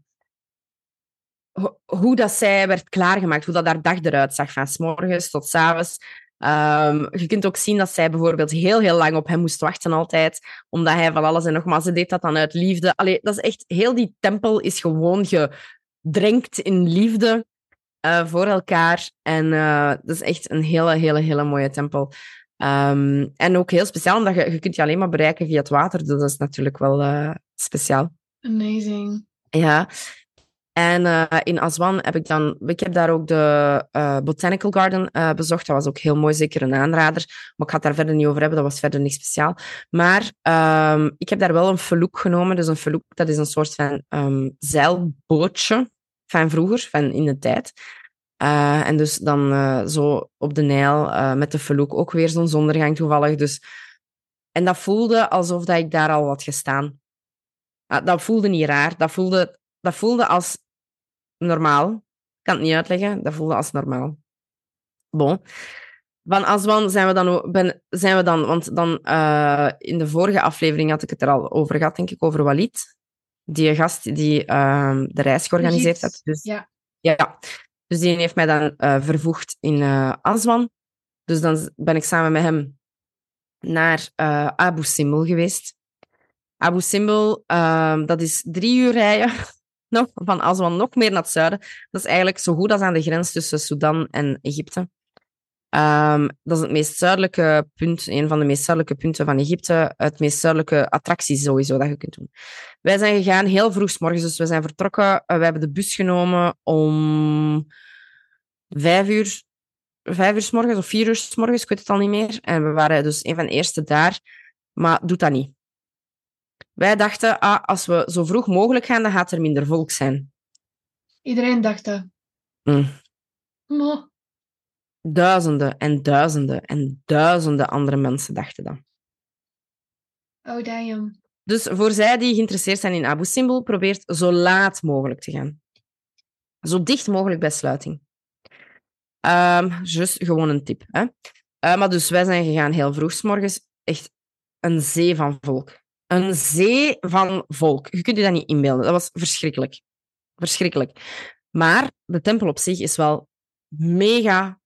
[SPEAKER 1] Hoe dat zij werd klaargemaakt, hoe dat haar dag eruit zag, van s morgens tot s avonds. Um, je kunt ook zien dat zij bijvoorbeeld heel, heel lang op hem moest wachten altijd, omdat hij van alles en nog maar, ze deed dat dan uit liefde. Allee, dat is echt, heel die tempel is gewoon gedrenkt in liefde uh, voor elkaar. En uh, dat is echt een hele, hele, hele mooie tempel. Um, en ook heel speciaal, omdat je, je kunt je alleen maar bereiken via het water, dus dat is natuurlijk wel uh, speciaal.
[SPEAKER 2] Amazing.
[SPEAKER 1] Ja, en uh, in Aswan heb ik dan... Ik heb daar ook de uh, Botanical Garden uh, bezocht. Dat was ook heel mooi, zeker een aanrader. Maar ik ga het daar verder niet over hebben, dat was verder niet speciaal. Maar um, ik heb daar wel een feloek genomen. Dus een feloek, dat is een soort van um, zeilbootje van vroeger, van in de tijd. en dus dan zo op de Nijl met de feloek ook weer zo'n zondergang toevallig. Dus... En dat voelde alsof dat ik daar al had gestaan. dat voelde niet raar. Dat voelde, dat voelde als normaal. Ik kan het niet uitleggen. Dat voelde als normaal. Bon. Van Aswan zijn we dan, ben, zijn we dan want dan eh, in de vorige aflevering had ik het er al over gehad, denk ik, over Walid. Die gast die ehm, de reis georganiseerd heeft. Dus,
[SPEAKER 2] ja.
[SPEAKER 1] ja. dus die heeft mij dan eh, vervoegd in eh Aswan. Dus dan ben ik samen met hem naar Abu Simbel geweest. Abu Simbel, ehm, dat is drie uur rijden <laughs> nog, van Aswan nog meer naar het zuiden. Dat is eigenlijk zo goed als aan de grens tussen Sudan en Egypte. Ehm, dat is het meest zuidelijke punt, een van de meest zuidelijke punten van Egypte. Het meest zuidelijke attractie sowieso dat je kunt doen. Wij zijn gegaan heel vroeg 's morgens, dus we zijn vertrokken. Eh, we hebben de bus genomen om vijf uur, vijf uur 's morgens of vier uur 's morgens, ik weet het al niet meer. En we waren dus een van de eerste daar, maar doet dat niet. Wij dachten, ah, als we zo vroeg mogelijk gaan, dan gaat er minder volk zijn.
[SPEAKER 2] Iedereen dacht dat.
[SPEAKER 1] Mm.
[SPEAKER 2] Maar,
[SPEAKER 1] Duizenden en duizenden en duizenden andere mensen dachten dat.
[SPEAKER 2] oh damn.
[SPEAKER 1] Dus voor zij die geïnteresseerd zijn in Abu Simbel, probeert zo laat mogelijk te gaan. Zo dicht mogelijk bij sluiting. Ehm just gewoon een tip. Hè? Eh, maar dus wij zijn gegaan heel vroeg 's morgens. Echt een zee van volk. Een zee van volk. Je kunt je dat niet inbeelden. Dat was verschrikkelijk. Verschrikkelijk. Maar de tempel op zich is wel mega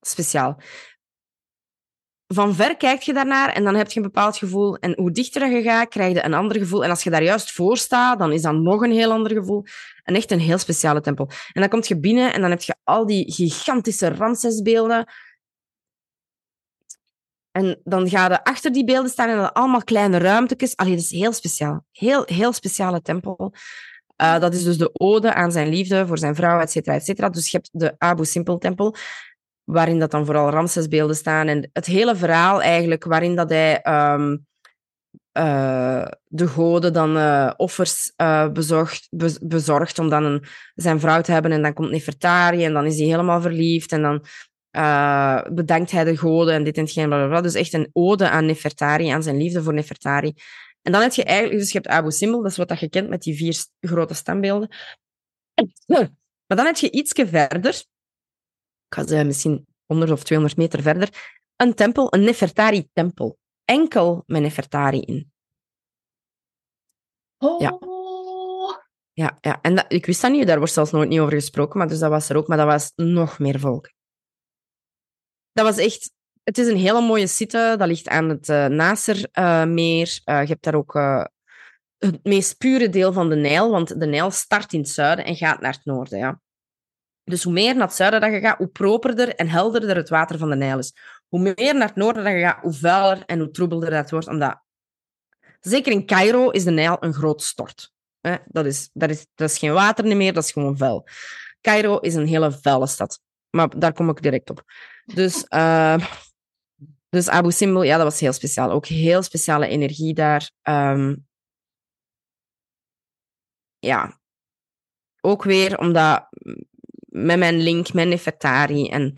[SPEAKER 1] speciaal. Van ver kijk je daarnaar en dan heb je een bepaald gevoel. En hoe dichter je gaat, krijg je een ander gevoel. En als je daar juist voor staat, dan is dat nog een heel ander gevoel. En echt een heel speciale tempel. En dan kom je binnen en dan heb je al die gigantische Ramsesbeelden. En dan ga je achter die beelden staan en dan allemaal kleine ruimtes. Allee, dat is heel speciaal. Heel, heel speciale tempel. Eh, dat is dus de ode aan zijn liefde voor zijn vrouw, et cetera, et cetera. Dus je hebt de Abu Simbel-tempel, waarin dat dan vooral Ramsesbeelden staan. En het hele verhaal eigenlijk, waarin dat hij ehm, eh, de goden dan eh, offers bezorgt, be- bezorgt om dan een, zijn vrouw te hebben. En dan komt Nefertari en dan is hij helemaal verliefd. En dan eh, bedankt hij de goden en dit en hetgeen, bla, bla, bla. Dus echt een ode aan Nefertari, aan zijn liefde voor Nefertari. En dan heb je eigenlijk, dus je hebt Abu Simbel, dat is wat dat je kent met die vier grote standbeelden. <clears throat> Maar dan heb je ietsje verder, ik ga zeggen misschien 100 of 200 meter verder, een tempel, een Nefertari-tempel. Enkel met Nefertari in.
[SPEAKER 2] Oh.
[SPEAKER 1] Ja. Ja, ja. en dat, ik wist dat niet, daar wordt zelfs nooit niet over gesproken, maar dus dat was er ook, maar dat was nog meer volk. Dat was echt... Het is een hele mooie site, dat ligt aan het uh, Nasser-meer. je hebt daar ook eh, het meest pure deel van de Nijl, want de Nijl start in het zuiden en gaat naar het noorden, ja. Dus hoe meer naar het zuiden dat je gaat, hoe properder en helderder het water van de Nijl is. Hoe meer naar het noorden dat je gaat, hoe vuiler en hoe troebelder dat wordt. Omdat, zeker in Cairo is de Nijl een groot stort. Dat, is, dat, is, dat is geen water meer, dat is gewoon vuil. Cairo is een hele vuile stad. Maar daar kom ik direct op. Dus, uh, dus Abu Simbel, ja, dat was heel speciaal. Ook heel speciale energie daar. Um, ja. Ook weer omdat met mijn link met Nefertari en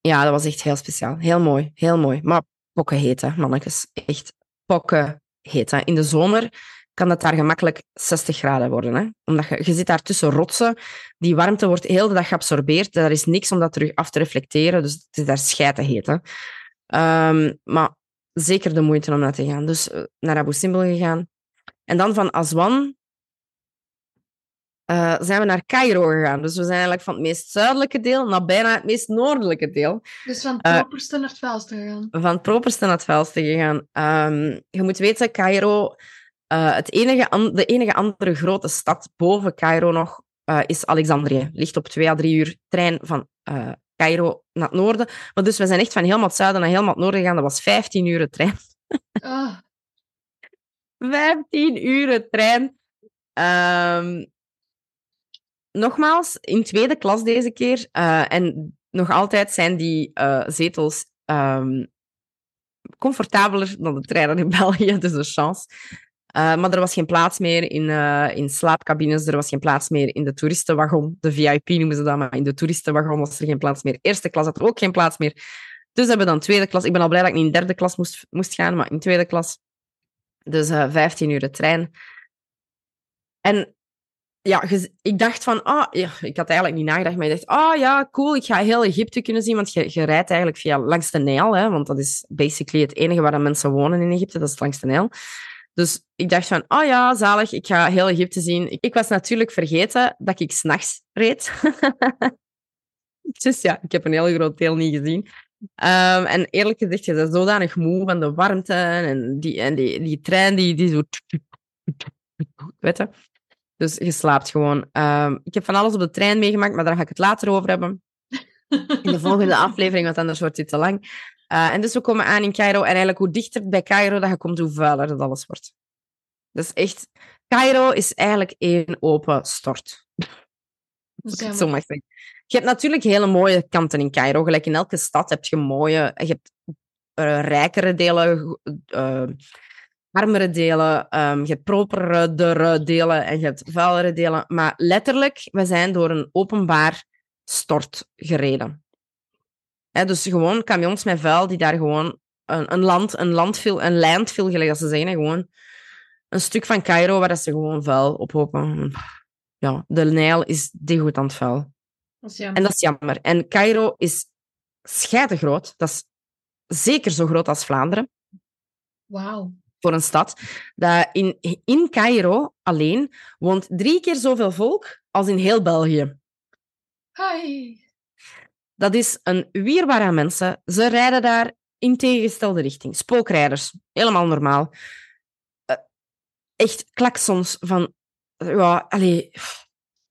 [SPEAKER 1] ja, dat was echt heel speciaal. Heel mooi, heel mooi. Maar pokken heet, hè, mannetjes. Echt pokken heet. Hè. In de zomer kan het daar gemakkelijk 60 graden worden. Hè. Omdat je, je zit daar tussen rotsen. Die warmte wordt heel de dag geabsorbeerd. Er is niks om dat terug af te reflecteren. Dus het is daar scheiden heet. Hè. Um, maar zeker de moeite om naar te gaan. Dus uh, naar Abu Simbel gegaan. En dan van Aswan uh, zijn we naar Cairo gegaan. Dus we zijn eigenlijk van het meest zuidelijke deel naar bijna het meest noordelijke deel.
[SPEAKER 2] Dus van het properste uh, naar het vuilste gegaan?
[SPEAKER 1] Van het properste naar het vuilste gegaan. Um, je moet weten, Cairo, uh, het enige de enige andere grote stad boven Cairo nog, uh, is Alexandrië. Ligt op twee à drie uur trein van uh, Cairo naar het noorden. Maar dus we zijn echt van helemaal het zuiden naar helemaal het noorden gegaan. Dat was 15 uur trein. <laughs>
[SPEAKER 2] Oh.
[SPEAKER 1] 15 uur trein. Um, nogmaals, in tweede klas deze keer. En nog altijd zijn die zetels um, comfortabeler dan de treinen in <laughs> België, dus een chance. Uh, maar er was geen plaats meer in, in slaapcabines, er was geen plaats meer in de toeristenwagon. De VIP noemen ze dat, maar in de toeristenwagon was er geen plaats meer. Eerste klas had er ook geen plaats meer. Dus hebben we dan tweede klas. Ik ben al blij dat ik niet in derde klas moest, moest gaan, maar in tweede klas. Dus 15 uur de trein. En ja, ik dacht van, ah, ja, ik had eigenlijk niet nagedacht, maar ik dacht, ah ja, cool, ik ga heel Egypte kunnen zien, want je, je rijdt eigenlijk via langs de Nijl, hè, want dat is basically het enige waar mensen wonen in Egypte, dat is langs de Nijl. Dus ik dacht van, oh ja, zalig, ik ga heel Egypte zien. Ik, was natuurlijk vergeten dat ik s'nachts reed. <laughs> dus ja, ik heb een heel groot deel niet gezien. Um, en eerlijk gezegd, je bent zodanig moe van de warmte en die, en die, die trein die, die zo... Weet je? Dus je slaapt gewoon. Um, ik heb van alles op de trein meegemaakt, maar daar ga ik het later over hebben. In de volgende <laughs> aflevering, want anders wordt dit te lang. Uh, en dus we komen aan in Cairo. En eigenlijk hoe dichter bij Cairo dat je komt, hoe vuiler dat alles wordt. Dus echt... Cairo is eigenlijk één open stort. Ik zo mag zeggen. Je hebt natuurlijk hele mooie kanten in Cairo. Gelijk in elke stad heb je mooie... Je hebt uh, rijkere delen, uh, armere delen, um, je hebt properere delen en je hebt vuilere delen. Maar letterlijk, we zijn door een openbaar stort gereden. Dus gewoon camions met vuil die daar gewoon een, een land, een landvil, een landvil, gelijk als ze zeggen, gewoon een stuk van Cairo waar ze gewoon vuil ophopen. Ja, de Nijl is degoutant vuil.
[SPEAKER 2] Dat is jammer.
[SPEAKER 1] En dat is jammer. En Cairo is groot. Dat is zeker zo groot als Vlaanderen.
[SPEAKER 2] Wauw.
[SPEAKER 1] Voor een stad. Dat in, in Cairo alleen woont drie keer zoveel volk als in heel België.
[SPEAKER 2] Hi.
[SPEAKER 1] Dat is een wierbaar aan mensen. Ze rijden daar in tegengestelde richting. Spookrijders, helemaal normaal. Uh, echt klaksons van... Ja, allee...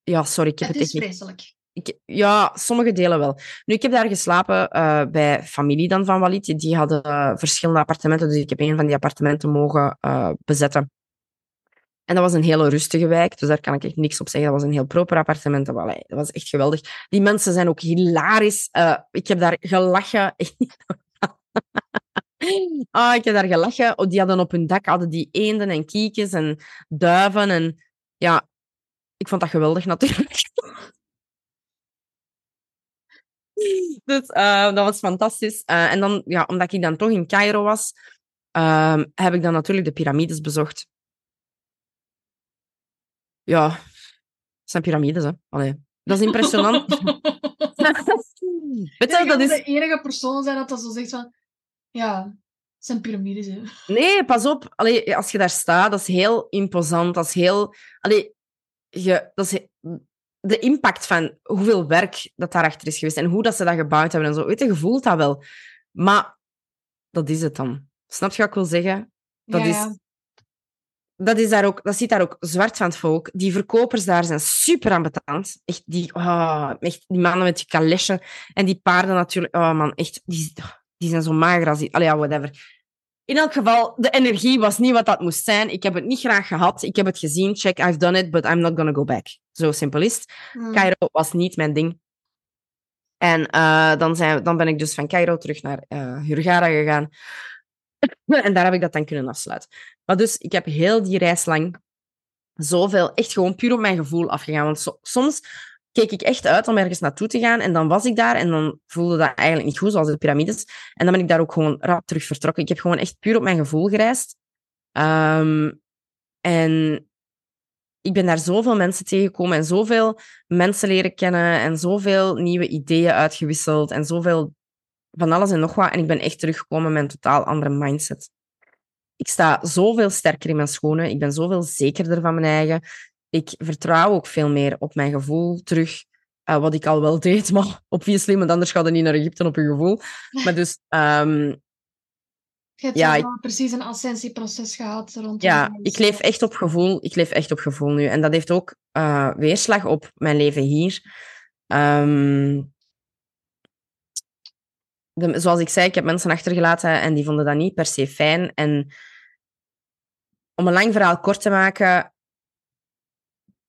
[SPEAKER 1] Ja, sorry, ik heb
[SPEAKER 2] het,
[SPEAKER 1] het
[SPEAKER 2] is vreselijk.
[SPEAKER 1] Ik, ja, sommige delen wel. Nu, ik heb daar geslapen uh, bij familie dan van Walid. Die hadden uh, verschillende appartementen, dus ik heb een van die appartementen mogen uh, bezetten. En dat was een hele rustige wijk, dus daar kan ik echt niks op zeggen. Dat was een heel proper appartement. Dat was, echt geweldig. Die mensen zijn ook hilarisch. Uh, ik heb daar gelachen. <laughs> ah, ik heb daar gelachen. Oh, die hadden op hun dak hadden die eenden en kiekjes en duiven. En ja, ik vond dat geweldig natuurlijk. <laughs> dus uh, dat was fantastisch. Uh, en dan, ja, omdat ik dan toch in Cairo was, heb ik dan natuurlijk de piramides bezocht. Ja, het zijn piramides, hè. Allee, dat is impressionant. <laughs>
[SPEAKER 2] Weet je, dat is... de enige persoon zijn dat dat zo zegt van... Ja, het zijn piramides, hè.
[SPEAKER 1] Nee, pas op. Allee, als je daar staat, dat is heel imposant. Dat is heel... Allee, je, dat is de impact van hoeveel werk dat daarachter is geweest en hoe dat ze dat gebouwd hebben en zo. Weet je, je voelt dat wel. Maar dat is het dan. Snap je wat ik wil zeggen? Dat
[SPEAKER 2] ja,
[SPEAKER 1] is... dat, is daar ook, dat zit daar ook zwart van het volk. Die verkopers daar zijn super ambetant. Echt die, oh, echt die mannen met die kalesje en die paarden natuurlijk. Oh man, echt, die, die zijn zo mager als die. Allee, ja, whatever. In elk geval, de energie was niet wat dat moest zijn. Ik heb het niet graag gehad. Ik heb het gezien. Check, I've done it, but I'm not gonna go back. Zo simpel is het.
[SPEAKER 2] Hmm.
[SPEAKER 1] Cairo was niet mijn ding. En uh, dan, zijn, dan ben ik dus van Cairo terug naar uh, Hurghada gegaan. <laughs> en daar heb ik dat dan kunnen afsluiten. Maar dus, ik heb heel die reis lang zoveel, echt gewoon puur op mijn gevoel afgegaan. Want so, soms keek ik echt uit om ergens naartoe te gaan en dan was ik daar en dan voelde dat eigenlijk niet goed, zoals de piramides. En dan ben ik daar ook gewoon rap terug vertrokken. Ik heb gewoon echt puur op mijn gevoel gereisd. Um, en ik ben daar zoveel mensen tegengekomen en zoveel mensen leren kennen en zoveel nieuwe ideeën uitgewisseld en zoveel van alles en nog wat. En ik ben echt teruggekomen met een totaal andere mindset. Ik sta zoveel sterker in mijn schoenen. Ik ben zoveel zekerder van mijn eigen. Ik vertrouw ook veel meer op mijn gevoel terug. Uh, wat ik al wel deed, maar <laughs> obviously, want anders gaat het niet naar Egypte op je gevoel. Maar dus... Um,
[SPEAKER 2] je hebt ja, ik, precies een ascensieproces gehad rond.
[SPEAKER 1] Ja, ik leef echt op gevoel. Ik leef echt op gevoel nu. En dat heeft ook uh, weerslag op mijn leven hier. Um, zoals ik zei, ik heb mensen achtergelaten en die vonden dat niet per se fijn. En om een lang verhaal kort te maken,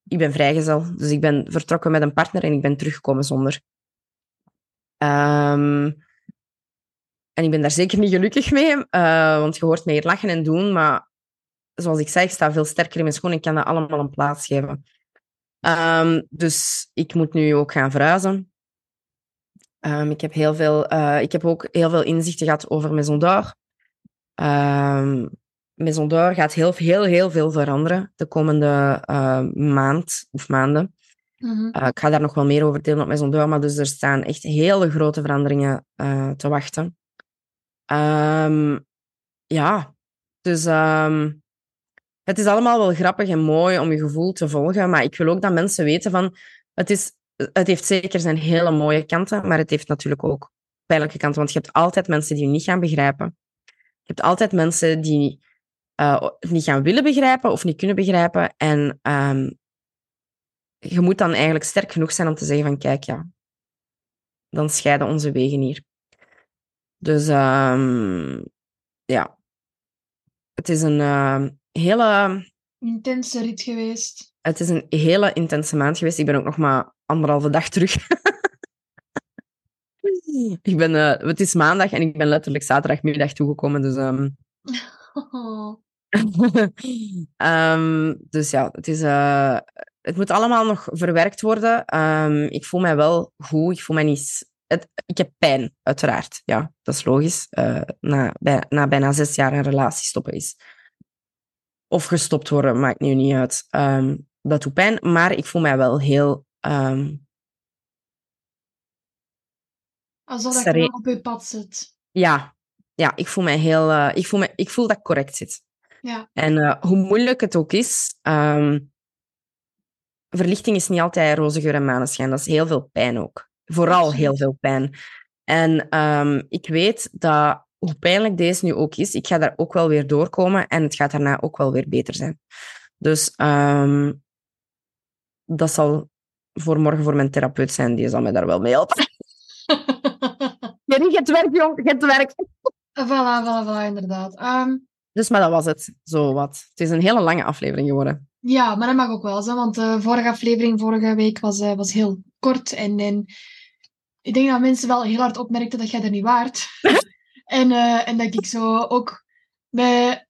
[SPEAKER 1] ik ben vrijgezel. Dus ik ben vertrokken met een partner en ik ben teruggekomen zonder. Um, en ik ben daar zeker niet gelukkig mee, uh, want je hoort mij hier lachen en doen, maar zoals ik zei, ik sta veel sterker in mijn schoen en ik kan dat allemaal een plaats geven. Um, dus ik moet nu ook gaan verhuizen. Um, ik, heb heel veel, uh, ik heb ook heel veel inzichten gehad over Maison d'Or. Um, Maison d'Or gaat heel, heel, heel veel veranderen de komende uh, maand of maanden.
[SPEAKER 2] Mhm.
[SPEAKER 1] Uh, ik ga daar nog wel meer over delen op Maison d'Or, maar dus er staan echt hele grote veranderingen te wachten. Um, ja, dus um, het is allemaal wel grappig en mooi om je gevoel te volgen, maar ik wil ook dat mensen weten van, het, is, het heeft zeker zijn hele mooie kanten, maar het heeft natuurlijk ook pijnlijke kanten, want je hebt altijd mensen die je niet gaan begrijpen. Je hebt altijd mensen die uh, niet gaan willen begrijpen of niet kunnen begrijpen. En um, je moet dan eigenlijk sterk genoeg zijn om te zeggen van kijk, ja, dan scheiden onze wegen hier. Dus um, ja, het is een uh, hele...
[SPEAKER 2] Intense rit geweest.
[SPEAKER 1] Het is een hele intense maand geweest. Ik ben ook nog maar anderhalve dag terug. <laughs> ik ben, uh, het is maandag en ik ben letterlijk zaterdagmiddag toegekomen. Dus um,
[SPEAKER 2] Oh.
[SPEAKER 1] um, dus ja, het, is, uh, het moet allemaal nog verwerkt worden. Um, ik voel mij wel goed. Ik voel mij niet... Het, ik heb pijn, uiteraard. Ja, dat is logisch. Uh, na, bij, na bijna zes jaar een relatie stoppen is. Of gestopt worden, maakt nu niet uit. Um, dat doet pijn, maar ik voel mij wel heel...
[SPEAKER 2] Alsof dat je op je pad zit.
[SPEAKER 1] Ja, ja, ik voel mij heel... Uh, ik, voel mij, ik voel dat ik correct zit.
[SPEAKER 2] Ja.
[SPEAKER 1] En uh, hoe moeilijk het ook is, um, verlichting is niet altijd roze geur en maneschijn. Dat is heel veel pijn ook. Vooral heel veel pijn. En um, ik weet dat, hoe pijnlijk deze nu ook is, ik ga daar ook wel weer doorkomen en het gaat daarna ook wel weer beter zijn. Dus um, dat zal voor morgen voor mijn therapeut zijn. Die zal mij daar wel mee helpen. <laughs> Jerry, het werk, jong. Het werk.
[SPEAKER 2] Voilà, voilà, voilà, inderdaad. Um,
[SPEAKER 1] dus, maar dat was het. Zo wat. Het is een hele lange aflevering geworden.
[SPEAKER 2] Ja, maar dat mag ook wel, zo, want de vorige aflevering vorige week was, uh, was heel kort. En, en ik denk dat mensen wel heel hard opmerkten dat jij er niet waard. <laughs> en, uh, en dat ik zo ook bij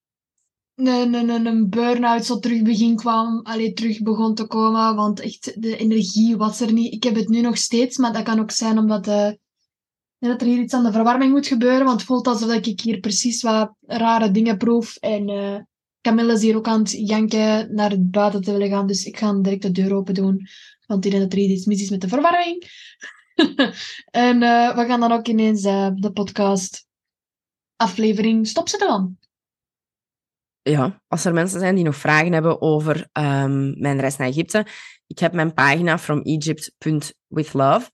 [SPEAKER 2] een, een, een burn-out zo terug begin kwam. Allee, terug begon te komen, want echt de energie was er niet. Ik heb het nu nog steeds, maar dat kan ook zijn omdat de dat er hier iets aan de verwarming moet gebeuren, want het voelt alsof ik hier precies wat rare dingen proef. En uh, Camille is hier ook aan het janken naar het buiten te willen gaan, dus ik ga direct de deur open doen, want ik denk dat er iets mis is met de verwarming. <laughs> en uh, we gaan dan ook ineens de podcast aflevering stopzetten dan.
[SPEAKER 1] Ja, als er mensen zijn die nog vragen hebben over um, mijn reis naar Egypte, ik heb mijn pagina fromegypt.withlove.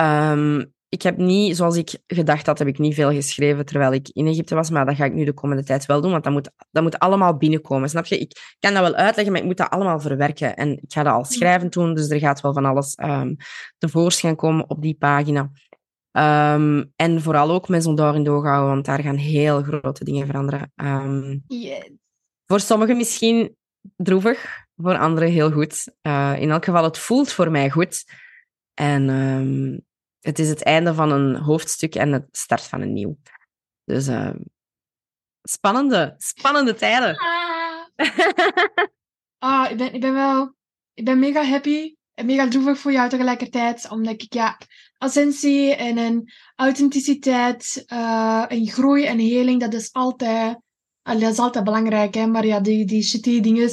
[SPEAKER 1] Um, ik heb niet, zoals ik gedacht had, heb ik niet veel geschreven terwijl ik in Egypte was, maar dat ga ik nu de komende tijd wel doen, want dat moet, dat moet allemaal binnenkomen, snap je? Ik kan dat wel uitleggen, maar ik moet dat allemaal verwerken. En ik ga dat al schrijven doen, dus er gaat wel van alles um, tevoorschijn komen op die pagina. Um, en vooral ook met zo'n door in doog houden, want daar gaan heel grote dingen veranderen. Um,
[SPEAKER 2] yes.
[SPEAKER 1] Voor sommigen misschien droevig, voor anderen heel goed. Uh, in elk geval, het voelt voor mij goed. En um, het is het einde van een hoofdstuk en het start van een nieuw. Dus uh, spannende, spannende tijden.
[SPEAKER 2] Ah. ah, ik, ben, ik ben wel... Ik ben mega happy en mega droevig voor jou tegelijkertijd. Omdat ik, ja, ascensie en een authenticiteit, uh, en groei en heling, dat is altijd... Dat is altijd belangrijk, hè. Maar ja, die, die shitty dingen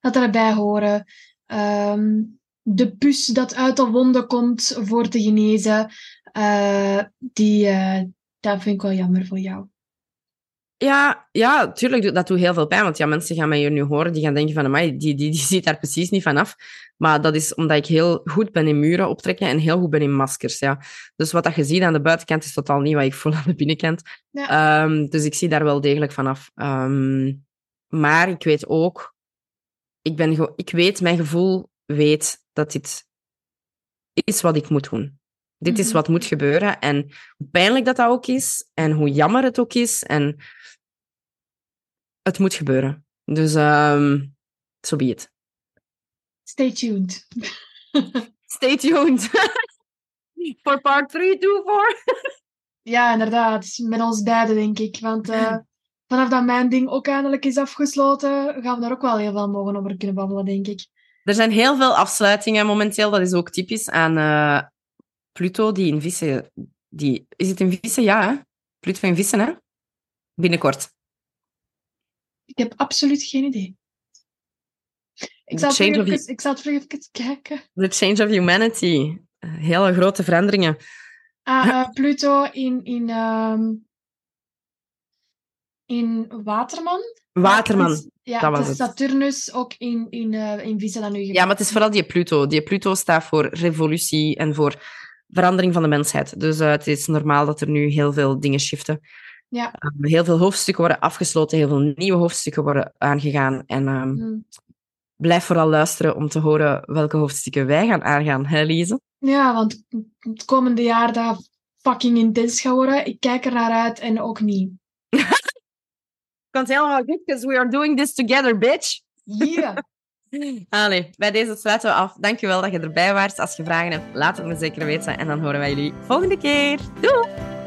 [SPEAKER 2] dat erbij horen. Um, de pus dat uit de wonden komt voor te genezen, uh, die, uh, dat vind ik wel jammer voor jou.
[SPEAKER 1] Ja, ja, tuurlijk, dat doet heel veel pijn. Want ja, mensen gaan mij hier nu horen, die gaan denken van, amai, die, die, die <laughs> ziet daar precies niet vanaf. Maar dat is omdat ik heel goed ben in muren optrekken en heel goed ben in maskers, ja. Dus wat dat je ziet aan de buitenkant is totaal niet wat ik <laughs> voel aan de binnenkant.
[SPEAKER 2] Ja.
[SPEAKER 1] Um, dus ik zie daar wel degelijk vanaf. Um, maar ik weet ook, ik, ben ik weet, mijn gevoel weet dat dit is wat ik moet doen. Dit is wat moet gebeuren. En hoe pijnlijk dat, dat ook is, en hoe jammer het ook is, en het moet gebeuren. Dus, um, so be it.
[SPEAKER 2] Stay tuned. <laughs>
[SPEAKER 1] Stay tuned. <laughs> For part 3, 2, 4.
[SPEAKER 2] ja, inderdaad. Met ons beiden, denk ik. Want uh, vanaf dat mijn ding ook eindelijk is afgesloten, gaan we daar ook wel heel veel mogen over kunnen babbelen, denk ik.
[SPEAKER 1] Er zijn heel veel afsluitingen momenteel. Dat is ook typisch aan uh, Pluto, die in vissen... Die, is het in vissen? Ja, hè? Pluto in vissen, hè? Binnenkort.
[SPEAKER 2] Ik heb absoluut geen idee. Ik zal,
[SPEAKER 1] of
[SPEAKER 2] even, ik zal terug even kijken.
[SPEAKER 1] The Change of Humanity. Hele grote veranderingen.
[SPEAKER 2] Ah, eh, Pluto in, in, ehm, in Waterman.
[SPEAKER 1] Waterman.
[SPEAKER 2] Ja,
[SPEAKER 1] dat was het.
[SPEAKER 2] Saturnus ook in, in, eh in ze dat nu
[SPEAKER 1] Ja, maar het is vooral die Pluto. Die Pluto staat voor revolutie en voor verandering van de mensheid. Dus eh, het is normaal dat er nu heel veel dingen shiften.
[SPEAKER 2] Ja.
[SPEAKER 1] Eh, heel veel hoofdstukken worden afgesloten, heel veel nieuwe hoofdstukken worden aangegaan. En ehm,
[SPEAKER 2] Hm.
[SPEAKER 1] blijf vooral luisteren om te horen welke hoofdstukken wij gaan aangaan, hè, Lise?
[SPEAKER 2] Ja, want het komende jaar dat fucking intens gaat worden. Ik kijk er naar uit en ook niet. <laughs>
[SPEAKER 1] Komt helemaal goed, because we are doing this together, bitch!
[SPEAKER 2] Yeah. <laughs>
[SPEAKER 1] Allee, bij deze sluiten we af. Dankjewel dat je erbij was. Als je vragen hebt, laat het me zeker weten. En dan horen wij jullie volgende keer. Doei!